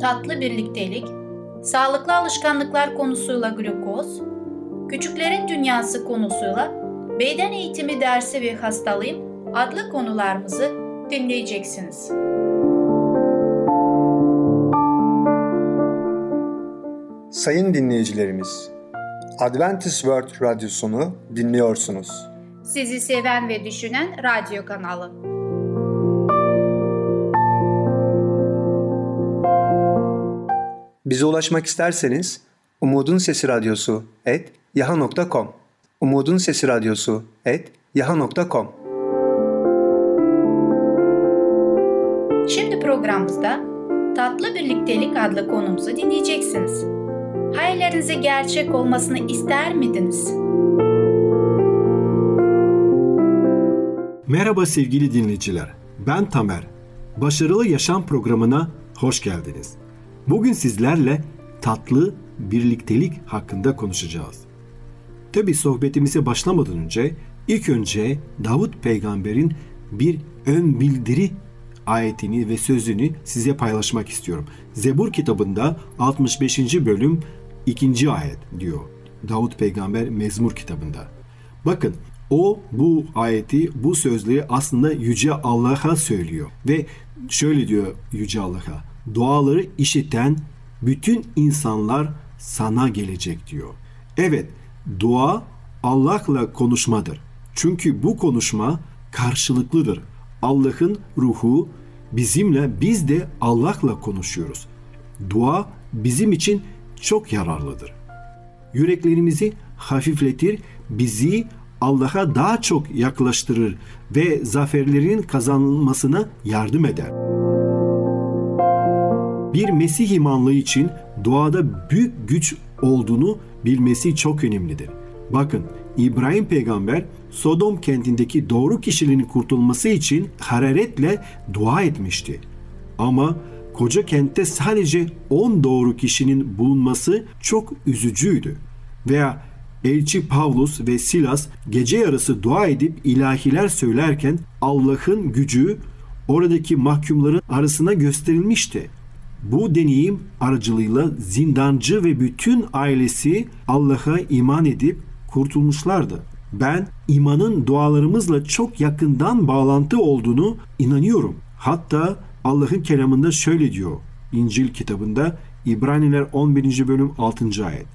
tatlı birliktelik, sağlıklı alışkanlıklar konusuyla glukoz, küçüklerin dünyası konusuyla beden eğitimi dersi ve hastalığım adlı konularımızı dinleyeceksiniz. Sayın dinleyicilerimiz, Adventist World Radyosunu dinliyorsunuz. Sizi seven ve düşünen radyo kanalı. Bize ulaşmak isterseniz Umutun Sesi Radyosu et yaha.com Umutun Sesi Radyosu et yaha.com Şimdi programımızda Tatlı Birliktelik adlı konumuzu dinleyeceksiniz. Hayallerinize gerçek olmasını ister miydiniz? Merhaba sevgili dinleyiciler. Ben Tamer. Başarılı Yaşam programına hoş geldiniz. Bugün sizlerle tatlı birliktelik hakkında konuşacağız. Tabi sohbetimize başlamadan önce ilk önce Davut peygamberin bir ön bildiri ayetini ve sözünü size paylaşmak istiyorum. Zebur kitabında 65. bölüm 2. ayet diyor. Davut peygamber Mezmur kitabında. Bakın o bu ayeti, bu sözleri aslında Yüce Allah'a söylüyor. Ve şöyle diyor Yüce Allah'a. Duaları işiten bütün insanlar sana gelecek diyor. Evet, dua Allah'la konuşmadır. Çünkü bu konuşma karşılıklıdır. Allah'ın ruhu bizimle biz de Allah'la konuşuyoruz. Dua bizim için çok yararlıdır. Yüreklerimizi hafifletir, bizi Allah'a daha çok yaklaştırır ve zaferlerin kazanılmasına yardım eder. Bir Mesih imanlı için duada büyük güç olduğunu bilmesi çok önemlidir. Bakın İbrahim peygamber Sodom kentindeki doğru kişiliğin kurtulması için hararetle dua etmişti. Ama koca kentte sadece 10 doğru kişinin bulunması çok üzücüydü. Veya elçi Pavlus ve Silas gece yarısı dua edip ilahiler söylerken Allah'ın gücü oradaki mahkumların arasına gösterilmişti. Bu deneyim aracılığıyla zindancı ve bütün ailesi Allah'a iman edip kurtulmuşlardı. Ben imanın dualarımızla çok yakından bağlantı olduğunu inanıyorum. Hatta Allah'ın kelamında şöyle diyor. İncil kitabında İbraniler 11. bölüm 6. ayet.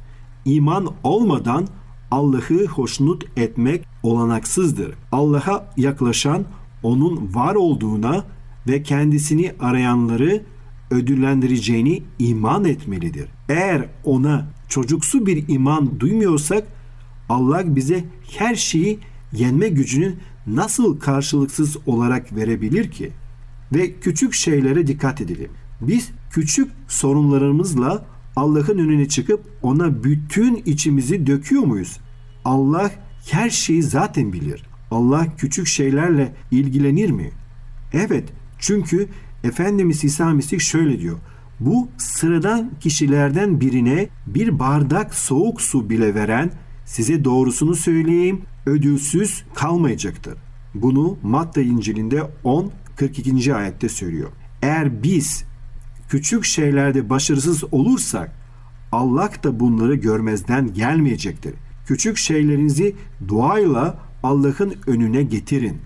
İman olmadan Allah'ı hoşnut etmek olanaksızdır. Allah'a yaklaşan onun var olduğuna ve kendisini arayanları ödüllendireceğini iman etmelidir. Eğer ona çocuksu bir iman duymuyorsak Allah bize her şeyi yenme gücünü nasıl karşılıksız olarak verebilir ki? Ve küçük şeylere dikkat edelim. Biz küçük sorunlarımızla Allah'ın önüne çıkıp ona bütün içimizi döküyor muyuz? Allah her şeyi zaten bilir. Allah küçük şeylerle ilgilenir mi? Evet, çünkü Efendimiz İsa Mesih şöyle diyor. Bu sıradan kişilerden birine bir bardak soğuk su bile veren size doğrusunu söyleyeyim ödülsüz kalmayacaktır. Bunu Matta İncil'inde 10 42. ayette söylüyor. Eğer biz küçük şeylerde başarısız olursak Allah da bunları görmezden gelmeyecektir. Küçük şeylerinizi duayla Allah'ın önüne getirin.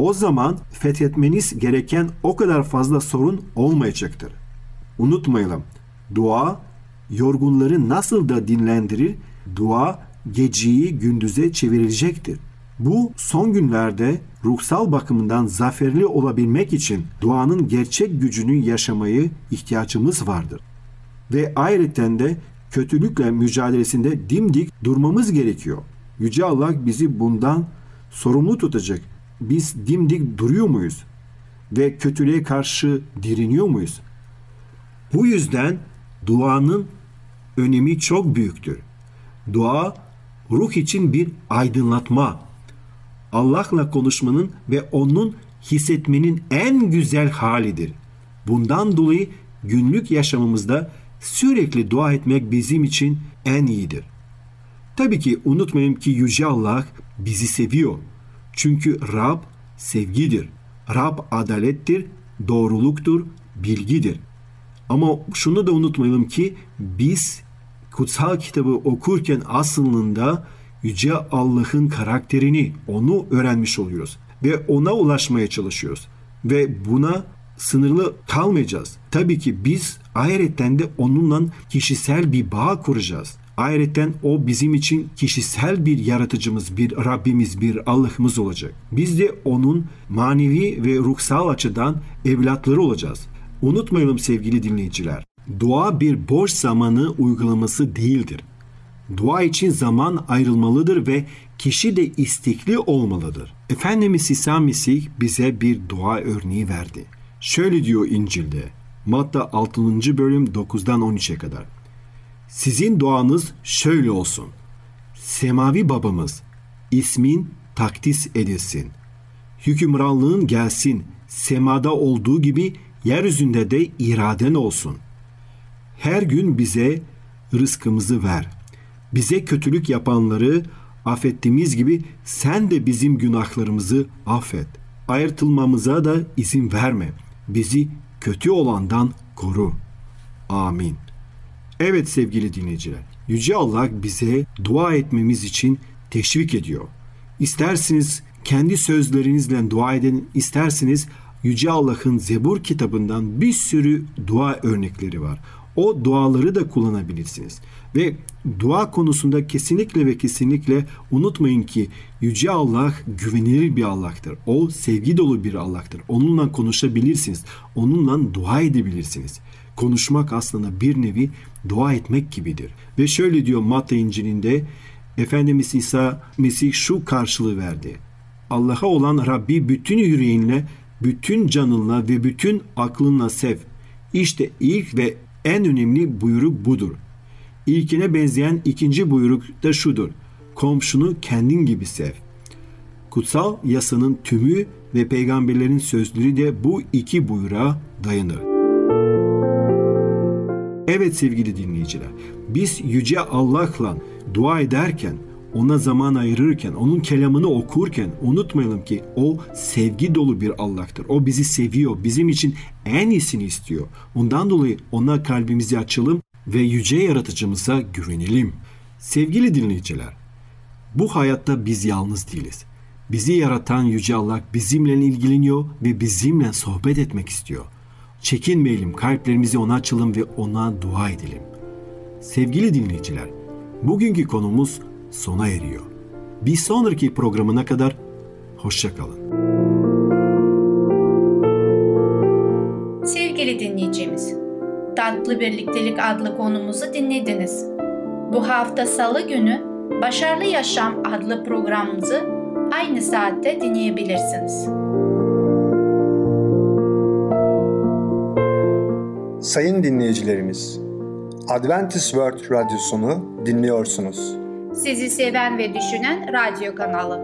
O zaman fethetmeniz gereken o kadar fazla sorun olmayacaktır. Unutmayalım. Dua yorgunları nasıl da dinlendirir, dua geceyi gündüze çevirecektir. Bu son günlerde ruhsal bakımından zaferli olabilmek için duanın gerçek gücünü yaşamayı ihtiyacımız vardır. Ve ayrıca de kötülükle mücadelesinde dimdik durmamız gerekiyor. Yüce Allah bizi bundan sorumlu tutacak. Biz dimdik duruyor muyuz? Ve kötülüğe karşı direniyor muyuz? Bu yüzden duanın önemi çok büyüktür. Dua ruh için bir aydınlatma. Allah'la konuşmanın ve onun hissetmenin en güzel halidir. Bundan dolayı günlük yaşamımızda sürekli dua etmek bizim için en iyidir. Tabii ki unutmayın ki Yüce Allah bizi seviyor. Çünkü Rab sevgidir. Rab adalettir, doğruluktur, bilgidir. Ama şunu da unutmayalım ki biz kutsal kitabı okurken aslında Yüce Allah'ın karakterini, onu öğrenmiş oluyoruz. Ve ona ulaşmaya çalışıyoruz. Ve buna sınırlı kalmayacağız. Tabii ki biz ahiretten de onunla kişisel bir bağ kuracağız. Ayrıca o bizim için kişisel bir yaratıcımız, bir Rabbimiz, bir Allah'ımız olacak. Biz de onun manevi ve ruhsal açıdan evlatları olacağız. Unutmayalım sevgili dinleyiciler. Dua bir boş zamanı uygulaması değildir. Dua için zaman ayrılmalıdır ve kişi de istekli olmalıdır. Efendimiz İsa Mesih bize bir dua örneği verdi. Şöyle diyor İncil'de. Matta 6. bölüm 9'dan 13'e kadar. Sizin duanız şöyle olsun. Semavi babamız, ismin takdis edilsin. Hükümranlığın gelsin, semada olduğu gibi yeryüzünde de iraden olsun. Her gün bize rızkımızı ver. Bize kötülük yapanları affettiğimiz gibi sen de bizim günahlarımızı affet. Ayırtılmamıza da izin verme. Bizi kötü olandan koru. Amin. Evet sevgili dinleyiciler, Yüce Allah bize dua etmemiz için teşvik ediyor. İsterseniz kendi sözlerinizle dua edin, isterseniz Yüce Allah'ın Zebur kitabından bir sürü dua örnekleri var. O duaları da kullanabilirsiniz. Ve dua konusunda kesinlikle ve kesinlikle unutmayın ki Yüce Allah güvenilir bir Allah'tır. O sevgi dolu bir Allah'tır. Onunla konuşabilirsiniz. Onunla dua edebilirsiniz. Konuşmak aslında bir nevi dua etmek gibidir. Ve şöyle diyor Matta İncil'inde Efendimiz İsa Mesih şu karşılığı verdi. Allah'a olan Rabbi bütün yüreğinle, bütün canınla ve bütün aklınla sev. İşte ilk ve en önemli buyruk budur. İlkine benzeyen ikinci buyruk da şudur. Komşunu kendin gibi sev. Kutsal yasanın tümü ve peygamberlerin sözleri de bu iki buyruğa dayanır. Evet sevgili dinleyiciler, biz Yüce Allah'la dua ederken, ona zaman ayırırken, onun kelamını okurken unutmayalım ki o sevgi dolu bir Allah'tır. O bizi seviyor, bizim için en iyisini istiyor. Ondan dolayı ona kalbimizi açalım ve yüce yaratıcımıza güvenelim. Sevgili dinleyiciler, bu hayatta biz yalnız değiliz. Bizi yaratan Yüce Allah bizimle ilgileniyor ve bizimle sohbet etmek istiyor. Çekinmeyelim, kalplerimizi ona açalım ve ona dua edelim. Sevgili dinleyiciler, bugünkü konumuz sona eriyor. Bir sonraki programına kadar hoşçakalın. Sevgili dinleyicimiz, Tatlı Birliktelik adlı konumuzu dinlediniz. Bu hafta salı günü Başarılı Yaşam adlı programımızı aynı saatte dinleyebilirsiniz. Sayın dinleyicilerimiz, Adventist World Radyosunu dinliyorsunuz. Sizi seven ve düşünen radyo kanalı.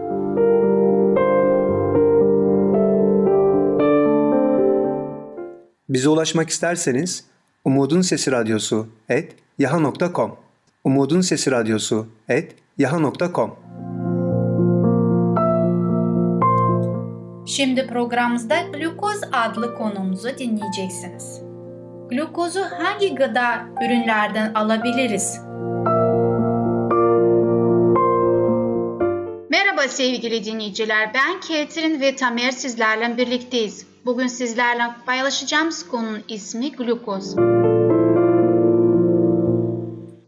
Bize ulaşmak isterseniz Umutun Sesi Radyosu et yaha.com Umutun Sesi Radyosu et yaha.com Şimdi programımızda glukoz adlı konumuzu dinleyeceksiniz. Glukozu hangi gıda ürünlerden alabiliriz? Merhaba sevgili dinleyiciler, ben Ketrin ve Tamer sizlerle birlikteyiz. Bugün sizlerle paylaşacağımız konunun ismi glukoz.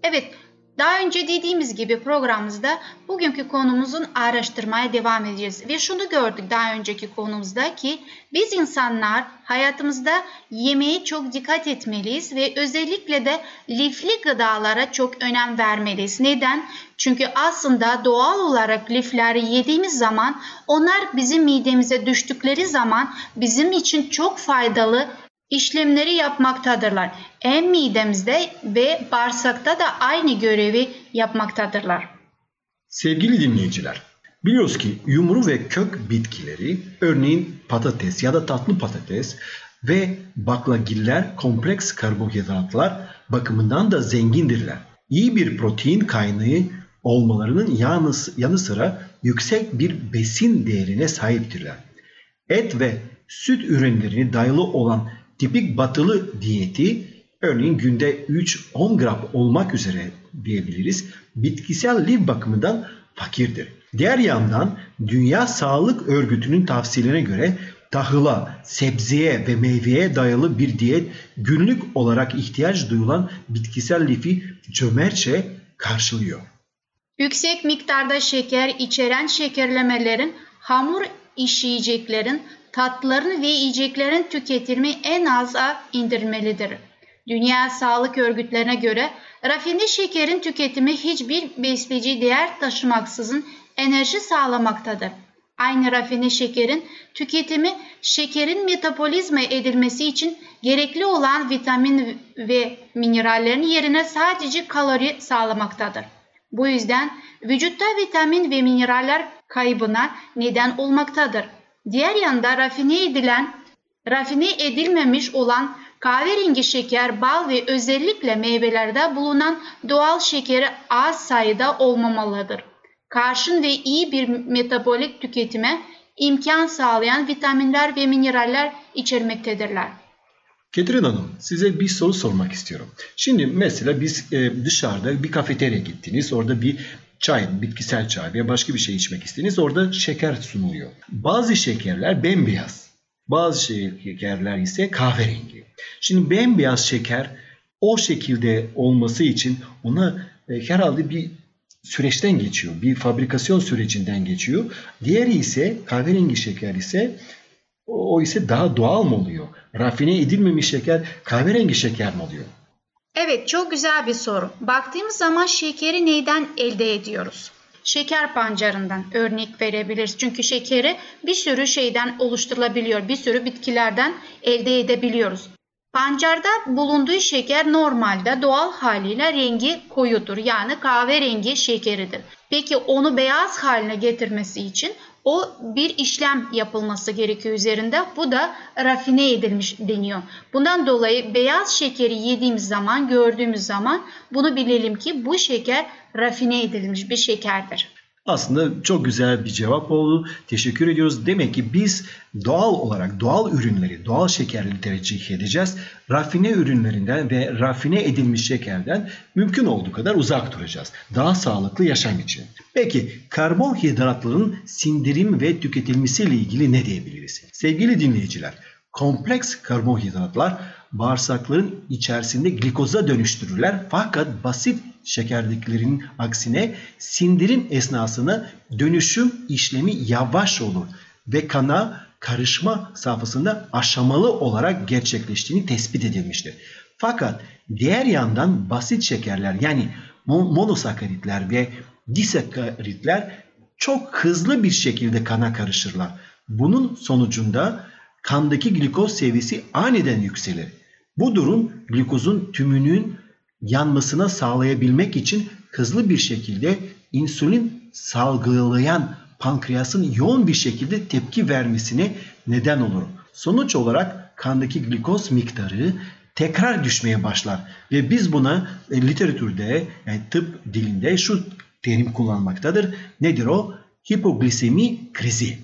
Evet, daha önce dediğimiz gibi programımızda bugünkü konumuzun araştırmaya devam edeceğiz. Ve şunu gördük daha önceki konumuzda ki biz insanlar hayatımızda yemeğe çok dikkat etmeliyiz ve özellikle de lifli gıdalara çok önem vermeliyiz. Neden? Çünkü aslında doğal olarak lifleri yediğimiz zaman onlar bizim midemize düştükleri zaman bizim için çok faydalı işlemleri yapmaktadırlar. Hem midemizde ve bağırsakta da aynı görevi yapmaktadırlar. Sevgili dinleyiciler, biliyoruz ki yumru ve kök bitkileri, örneğin patates ya da tatlı patates ve baklagiller kompleks karbonhidratlar bakımından da zengindirler. İyi bir protein kaynağı olmalarının yanı, yanı sıra yüksek bir besin değerine sahiptirler. Et ve süt ürünlerine dayalı olan tipik batılı diyeti örneğin günde 3-10 gram olmak üzere diyebiliriz bitkisel lif bakımından fakirdir. Diğer yandan Dünya Sağlık Örgütü'nün tavsiyelerine göre tahıla, sebzeye ve meyveye dayalı bir diyet günlük olarak ihtiyaç duyulan bitkisel lifi cömertçe karşılıyor. Yüksek miktarda şeker içeren şekerlemelerin, hamur işleyeceklerin, tatlıların ve yiyeceklerin tüketimi en aza indirmelidir. Dünya Sağlık Örgütlerine göre rafine şekerin tüketimi hiçbir besleyici değer taşımaksızın enerji sağlamaktadır. Aynı rafine şekerin tüketimi şekerin metabolizma edilmesi için gerekli olan vitamin ve minerallerin yerine sadece kalori sağlamaktadır. Bu yüzden vücutta vitamin ve mineraller kaybına neden olmaktadır. Diğer yanda rafine edilen, rafine edilmemiş olan kahverengi şeker, bal ve özellikle meyvelerde bulunan doğal şekeri az sayıda olmamalıdır. Karşın ve iyi bir metabolik tüketime imkan sağlayan vitaminler ve mineraller içermektedirler. Ketrin Hanım size bir soru sormak istiyorum. Şimdi mesela biz e, dışarıda bir kafeterya gittiniz. Orada bir çay, bitkisel çay veya başka bir şey içmek istediniz. Orada şeker sunuluyor. Bazı şekerler bembeyaz. Bazı şekerler ise kahverengi. Şimdi bembeyaz şeker o şekilde olması için ona e, herhalde bir süreçten geçiyor. Bir fabrikasyon sürecinden geçiyor. Diğeri ise kahverengi şeker ise o ise daha doğal mı oluyor? Rafine edilmemiş şeker kahverengi şeker mi oluyor? Evet çok güzel bir soru. Baktığımız zaman şekeri neyden elde ediyoruz? Şeker pancarından örnek verebiliriz. Çünkü şekeri bir sürü şeyden oluşturulabiliyor. Bir sürü bitkilerden elde edebiliyoruz. Pancarda bulunduğu şeker normalde doğal haliyle rengi koyudur. Yani kahverengi şekeridir. Peki onu beyaz haline getirmesi için o bir işlem yapılması gerekiyor üzerinde. Bu da rafine edilmiş deniyor. Bundan dolayı beyaz şekeri yediğimiz zaman, gördüğümüz zaman bunu bilelim ki bu şeker rafine edilmiş bir şekerdir. Aslında çok güzel bir cevap oldu. Teşekkür ediyoruz. Demek ki biz doğal olarak doğal ürünleri, doğal şekerleri tercih edeceğiz. Rafine ürünlerinden ve rafine edilmiş şekerden mümkün olduğu kadar uzak duracağız. Daha sağlıklı yaşam için. Peki karbonhidratların sindirim ve tüketilmesiyle ilgili ne diyebiliriz? Sevgili dinleyiciler, kompleks karbonhidratlar bağırsakların içerisinde glikoza dönüştürürler fakat basit şekerdiklerinin aksine sindirim esnasında dönüşüm işlemi yavaş olur ve kana karışma safhasında aşamalı olarak gerçekleştiğini tespit edilmiştir. Fakat diğer yandan basit şekerler yani monosakaritler ve disakaritler çok hızlı bir şekilde kana karışırlar. Bunun sonucunda kandaki glikoz seviyesi aniden yükselir. Bu durum glikozun tümünün yanmasına sağlayabilmek için hızlı bir şekilde insülin salgılayan pankreasın yoğun bir şekilde tepki vermesine neden olur. Sonuç olarak kandaki glikoz miktarı tekrar düşmeye başlar ve biz buna e, literatürde yani tıp dilinde şu terim kullanmaktadır. Nedir o? Hipoglisemi krizi.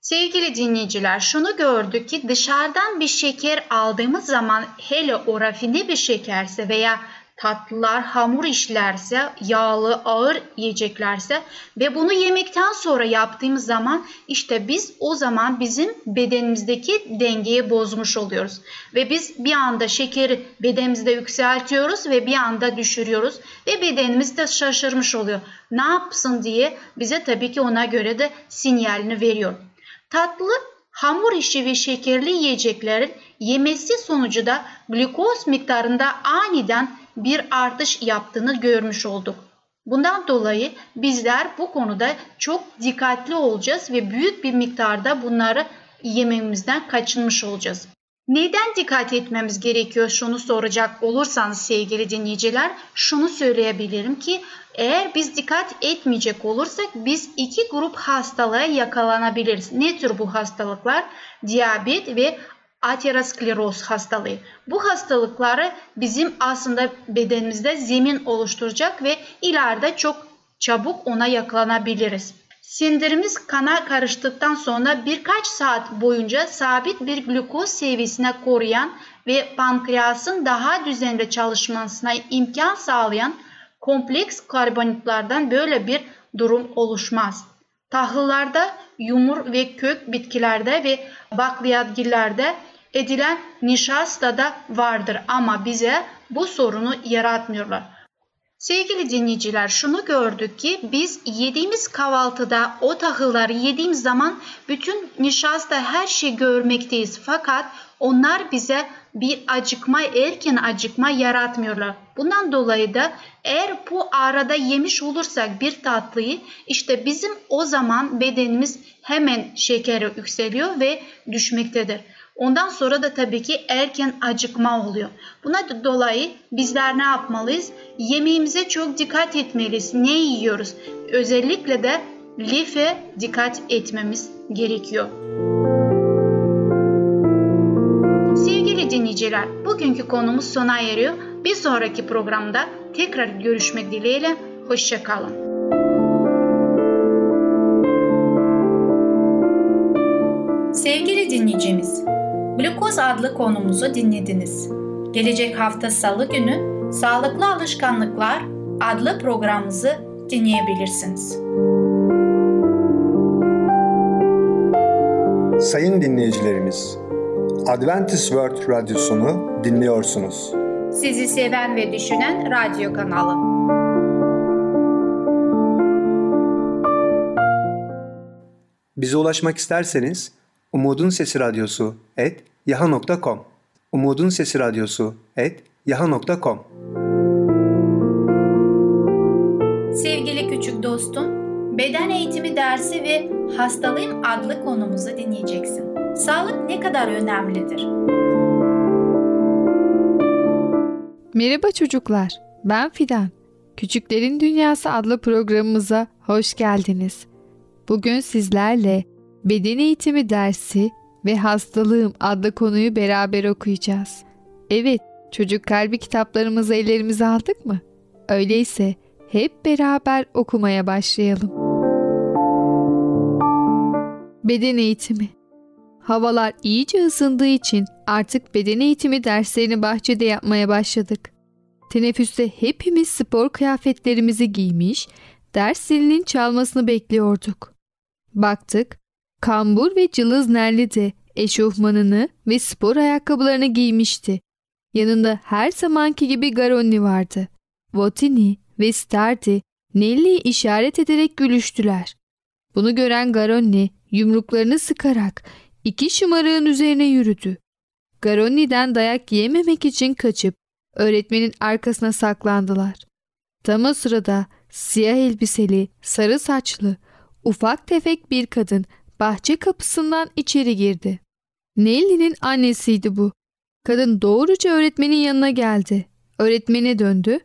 Sevgili dinleyiciler şunu gördük ki dışarıdan bir şeker aldığımız zaman hele o rafine bir şekerse veya tatlılar, hamur işlerse, yağlı, ağır yiyeceklerse ve bunu yemekten sonra yaptığımız zaman işte biz o zaman bizim bedenimizdeki dengeyi bozmuş oluyoruz. Ve biz bir anda şekeri bedenimizde yükseltiyoruz ve bir anda düşürüyoruz ve bedenimiz de şaşırmış oluyor. Ne yapsın diye bize tabii ki ona göre de sinyalini veriyor. Tatlı hamur işi ve şekerli yiyeceklerin yemesi sonucu da glikoz miktarında aniden bir artış yaptığını görmüş olduk. Bundan dolayı bizler bu konuda çok dikkatli olacağız ve büyük bir miktarda bunları yememizden kaçınmış olacağız. Neden dikkat etmemiz gerekiyor şunu soracak olursanız sevgili dinleyiciler şunu söyleyebilirim ki eğer biz dikkat etmeyecek olursak biz iki grup hastalığa yakalanabiliriz. Ne tür bu hastalıklar? Diyabet ve ateroskleroz hastalığı. Bu hastalıkları bizim aslında bedenimizde zemin oluşturacak ve ileride çok çabuk ona yakalanabiliriz. Sindirimiz kana karıştıktan sonra birkaç saat boyunca sabit bir glukoz seviyesine koruyan ve pankreasın daha düzenli çalışmasına imkan sağlayan kompleks karbonhidratlardan böyle bir durum oluşmaz. Tahıllarda, yumur ve kök bitkilerde ve bakliyatgillerde edilen nişasta da vardır ama bize bu sorunu yaratmıyorlar. Sevgili dinleyiciler şunu gördük ki biz yediğimiz kahvaltıda o tahılları yediğimiz zaman bütün nişasta her şeyi görmekteyiz. Fakat onlar bize bir acıkma, erken acıkma yaratmıyorlar. Bundan dolayı da eğer bu arada yemiş olursak bir tatlıyı işte bizim o zaman bedenimiz hemen şekeri yükseliyor ve düşmektedir. Ondan sonra da tabii ki erken acıkma oluyor. Buna dolayı bizler ne yapmalıyız? Yemeğimize çok dikkat etmeliyiz. Ne yiyoruz? Özellikle de life dikkat etmemiz gerekiyor. Sevgili dinleyiciler, bugünkü konumuz sona eriyor. Bir sonraki programda tekrar görüşmek dileğiyle. Hoşçakalın. Sevgili dinleyicimiz, Glukoz adlı konumuzu dinlediniz. Gelecek hafta salı günü Sağlıklı Alışkanlıklar adlı programımızı dinleyebilirsiniz. Sayın dinleyicilerimiz, Adventist World Radyosunu dinliyorsunuz. Sizi seven ve düşünen radyo kanalı. Bize ulaşmak isterseniz Umutun Sesi Radyosu et yaha.com Umutun Sesi Radyosu et yaha.com Sevgili küçük dostum, beden eğitimi dersi ve hastalığım adlı konumuzu dinleyeceksin. Sağlık ne kadar önemlidir? Merhaba çocuklar, ben Fidan. Küçüklerin Dünyası adlı programımıza hoş geldiniz. Bugün sizlerle beden eğitimi dersi ve hastalığım adlı konuyu beraber okuyacağız. Evet, çocuk kalbi kitaplarımızı ellerimize aldık mı? Öyleyse hep beraber okumaya başlayalım. Beden eğitimi Havalar iyice ısındığı için artık beden eğitimi derslerini bahçede yapmaya başladık. Teneffüste hepimiz spor kıyafetlerimizi giymiş, ders zilinin çalmasını bekliyorduk. Baktık, kambur ve cılız Nerli de eşofmanını ve spor ayakkabılarını giymişti. Yanında her zamanki gibi Garonni vardı. Votini ve Stardi Nelli'yi işaret ederek gülüştüler. Bunu gören Garonni yumruklarını sıkarak iki şımarığın üzerine yürüdü. Garonni'den dayak yememek için kaçıp öğretmenin arkasına saklandılar. Tam o sırada siyah elbiseli, sarı saçlı, ufak tefek bir kadın bahçe kapısından içeri girdi. Nelly'nin annesiydi bu. Kadın doğruca öğretmenin yanına geldi. Öğretmene döndü.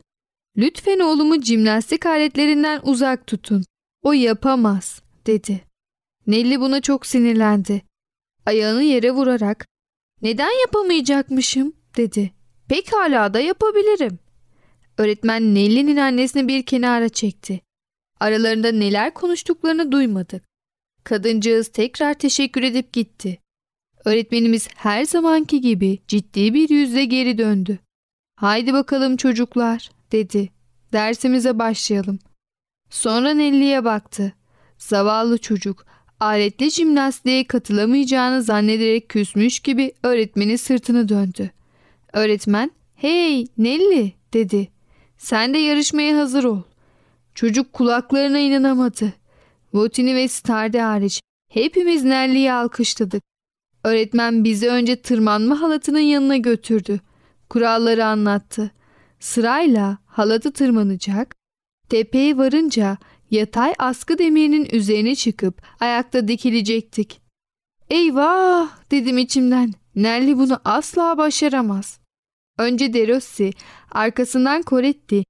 Lütfen oğlumu jimnastik aletlerinden uzak tutun. O yapamaz, dedi. Nelly buna çok sinirlendi. Ayağını yere vurarak, neden yapamayacakmışım, dedi. Pekala da yapabilirim. Öğretmen Nelly'nin annesini bir kenara çekti. Aralarında neler konuştuklarını duymadık. Kadıncağız tekrar teşekkür edip gitti. Öğretmenimiz her zamanki gibi ciddi bir yüzle geri döndü. Haydi bakalım çocuklar dedi. Dersimize başlayalım. Sonra Nelli'ye baktı. Zavallı çocuk aletli jimnastiğe katılamayacağını zannederek küsmüş gibi öğretmenin sırtını döndü. Öğretmen hey Nelli dedi. Sen de yarışmaya hazır ol. Çocuk kulaklarına inanamadı. Votini ve Stardi hariç hepimiz Nelli'yi alkışladık. Öğretmen bizi önce tırmanma halatının yanına götürdü. Kuralları anlattı. Sırayla halatı tırmanacak, tepeye varınca yatay askı demirinin üzerine çıkıp ayakta dikilecektik. Eyvah dedim içimden. Nelly bunu asla başaramaz. Önce Derossi, arkasından Coretti,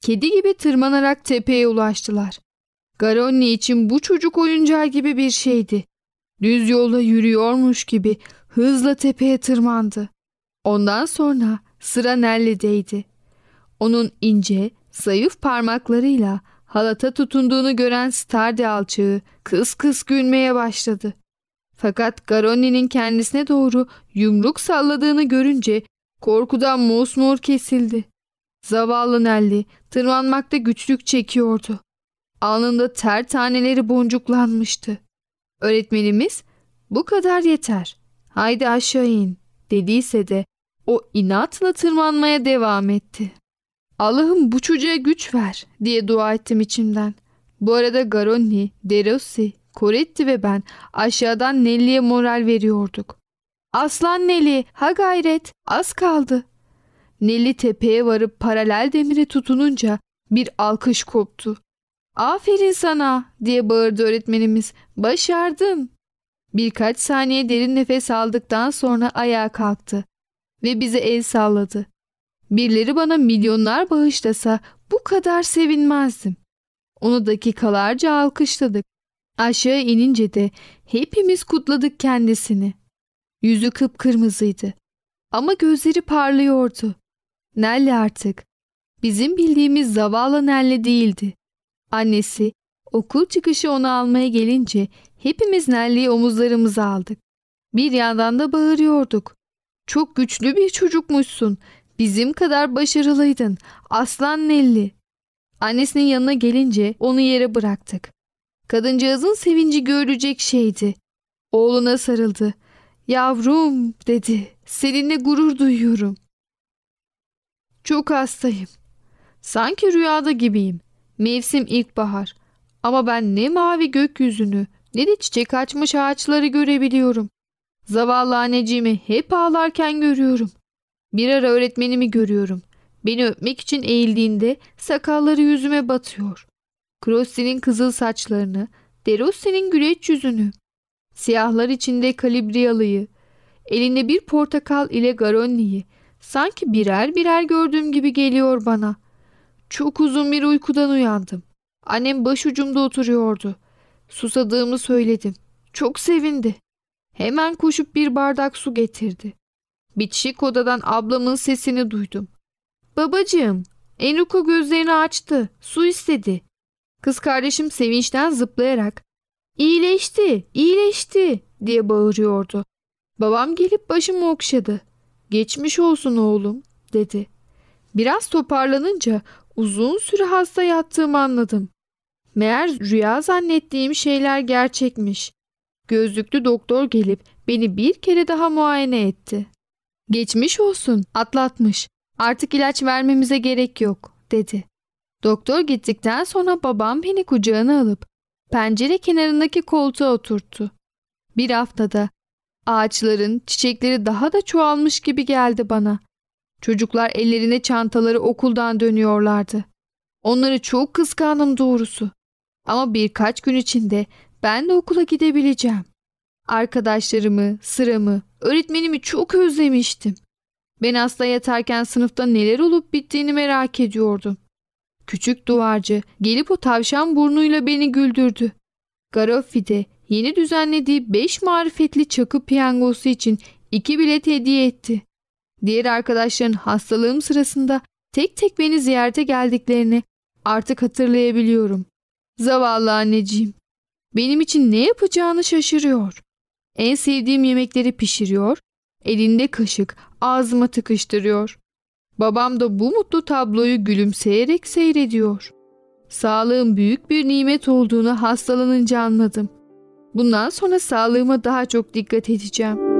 kedi gibi tırmanarak tepeye ulaştılar. Garonni için bu çocuk oyuncağı gibi bir şeydi. Düz yolda yürüyormuş gibi hızla tepeye tırmandı. Ondan sonra sıra Nelly'deydi. Onun ince, zayıf parmaklarıyla halata tutunduğunu gören Stardi alçığı kıs kıs gülmeye başladı. Fakat Garoni'nin kendisine doğru yumruk salladığını görünce korkudan mosmor kesildi. Zavallı Nelly tırmanmakta güçlük çekiyordu. Alnında ter taneleri boncuklanmıştı. Öğretmenimiz bu kadar yeter. Haydi aşağı in dediyse de o inatla tırmanmaya devam etti. Allah'ım bu çocuğa güç ver diye dua ettim içimden. Bu arada Garonni, Derossi, Coretti ve ben aşağıdan Nelly'e moral veriyorduk. Aslan Nelly, ha gayret, az kaldı. Nelly tepeye varıp paralel demire tutununca bir alkış koptu. Aferin sana diye bağırdı öğretmenimiz. Başardın. Birkaç saniye derin nefes aldıktan sonra ayağa kalktı ve bize el salladı. Birileri bana milyonlar bağışlasa bu kadar sevinmezdim. Onu dakikalarca alkışladık. Aşağı inince de hepimiz kutladık kendisini. Yüzü kıpkırmızıydı ama gözleri parlıyordu. Nelly artık bizim bildiğimiz zavallı Nelly değildi. Annesi okul çıkışı onu almaya gelince hepimiz Nelly'yi omuzlarımıza aldık. Bir yandan da bağırıyorduk. Çok güçlü bir çocukmuşsun. Bizim kadar başarılıydın. Aslan Nelly. Annesinin yanına gelince onu yere bıraktık. Kadıncağızın sevinci görülecek şeydi. Oğluna sarıldı. Yavrum dedi. Seninle gurur duyuyorum. Çok hastayım. Sanki rüyada gibiyim. Mevsim ilkbahar. Ama ben ne mavi gökyüzünü ne de çiçek açmış ağaçları görebiliyorum. Zavallı anneciğimi hep ağlarken görüyorum. Bir ara öğretmenimi görüyorum. Beni öpmek için eğildiğinde sakalları yüzüme batıyor. Crossi'nin kızıl saçlarını, Derossi'nin güleç yüzünü, siyahlar içinde kalibriyalıyı, elinde bir portakal ile Garonni'yi sanki birer birer gördüğüm gibi geliyor bana. Çok uzun bir uykudan uyandım. Annem başucumda oturuyordu. Susadığımı söyledim. Çok sevindi. Hemen koşup bir bardak su getirdi. Bitişik odadan ablamın sesini duydum. Babacığım, Enrico gözlerini açtı. Su istedi. Kız kardeşim sevinçten zıplayarak İyileşti, iyileşti diye bağırıyordu. Babam gelip başımı okşadı. Geçmiş olsun oğlum dedi. Biraz toparlanınca uzun süre hasta yattığımı anladım. Meğer rüya zannettiğim şeyler gerçekmiş. Gözlüklü doktor gelip beni bir kere daha muayene etti. Geçmiş olsun, atlatmış. Artık ilaç vermemize gerek yok, dedi. Doktor gittikten sonra babam beni kucağına alıp pencere kenarındaki koltuğa oturttu. Bir haftada ağaçların çiçekleri daha da çoğalmış gibi geldi bana. Çocuklar ellerine çantaları okuldan dönüyorlardı. Onları çok kıskandım doğrusu. Ama birkaç gün içinde ben de okula gidebileceğim. Arkadaşlarımı, sıramı, öğretmenimi çok özlemiştim. Ben hasta yatarken sınıfta neler olup bittiğini merak ediyordum. Küçük duvarcı gelip o tavşan burnuyla beni güldürdü. Garoffi de yeni düzenlediği beş marifetli çakı piyangosu için iki bilet hediye etti. Diğer arkadaşların hastalığım sırasında tek tek beni ziyarete geldiklerini artık hatırlayabiliyorum. Zavallı anneciğim. Benim için ne yapacağını şaşırıyor. En sevdiğim yemekleri pişiriyor, elinde kaşık ağzıma tıkıştırıyor. Babam da bu mutlu tabloyu gülümseyerek seyrediyor. Sağlığın büyük bir nimet olduğunu hastalanınca anladım. Bundan sonra sağlığıma daha çok dikkat edeceğim.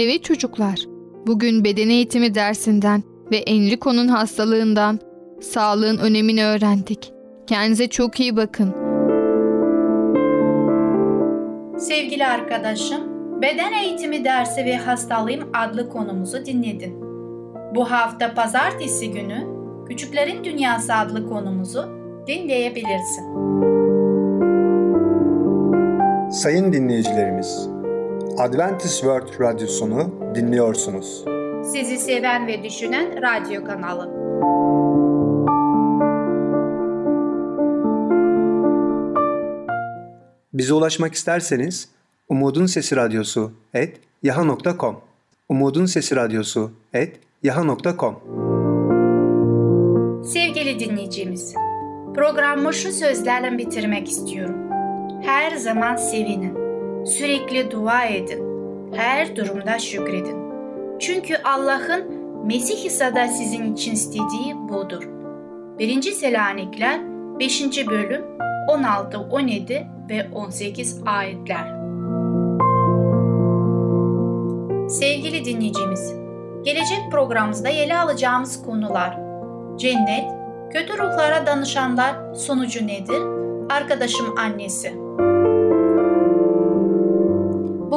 Evet çocuklar, bugün beden eğitimi dersinden ve Enrico'nun hastalığından sağlığın önemini öğrendik. Kendinize çok iyi bakın. Sevgili arkadaşım, beden eğitimi dersi ve hastalığım adlı konumuzu dinledin. Bu hafta pazartesi günü Küçüklerin Dünyası adlı konumuzu dinleyebilirsin. Sayın dinleyicilerimiz, Adventist World Radyosunu dinliyorsunuz. Sizi seven ve düşünen radyo kanalı. Bize ulaşmak isterseniz Umutun Sesi Radyosu et yaha.com Umutun Sesi Radyosu et yaha.com Sevgili dinleyicimiz, programı şu sözlerle bitirmek istiyorum. Her zaman sevinin, sürekli dua edin, her durumda şükredin. Çünkü Allah'ın Mesih İsa'da sizin için istediği budur. 1. Selanikler 5. bölüm 16, 17 ve 18 ayetler. Sevgili dinleyicimiz, gelecek programımızda ele alacağımız konular Cennet, kötü ruhlara danışanlar sonucu nedir? Arkadaşım annesi.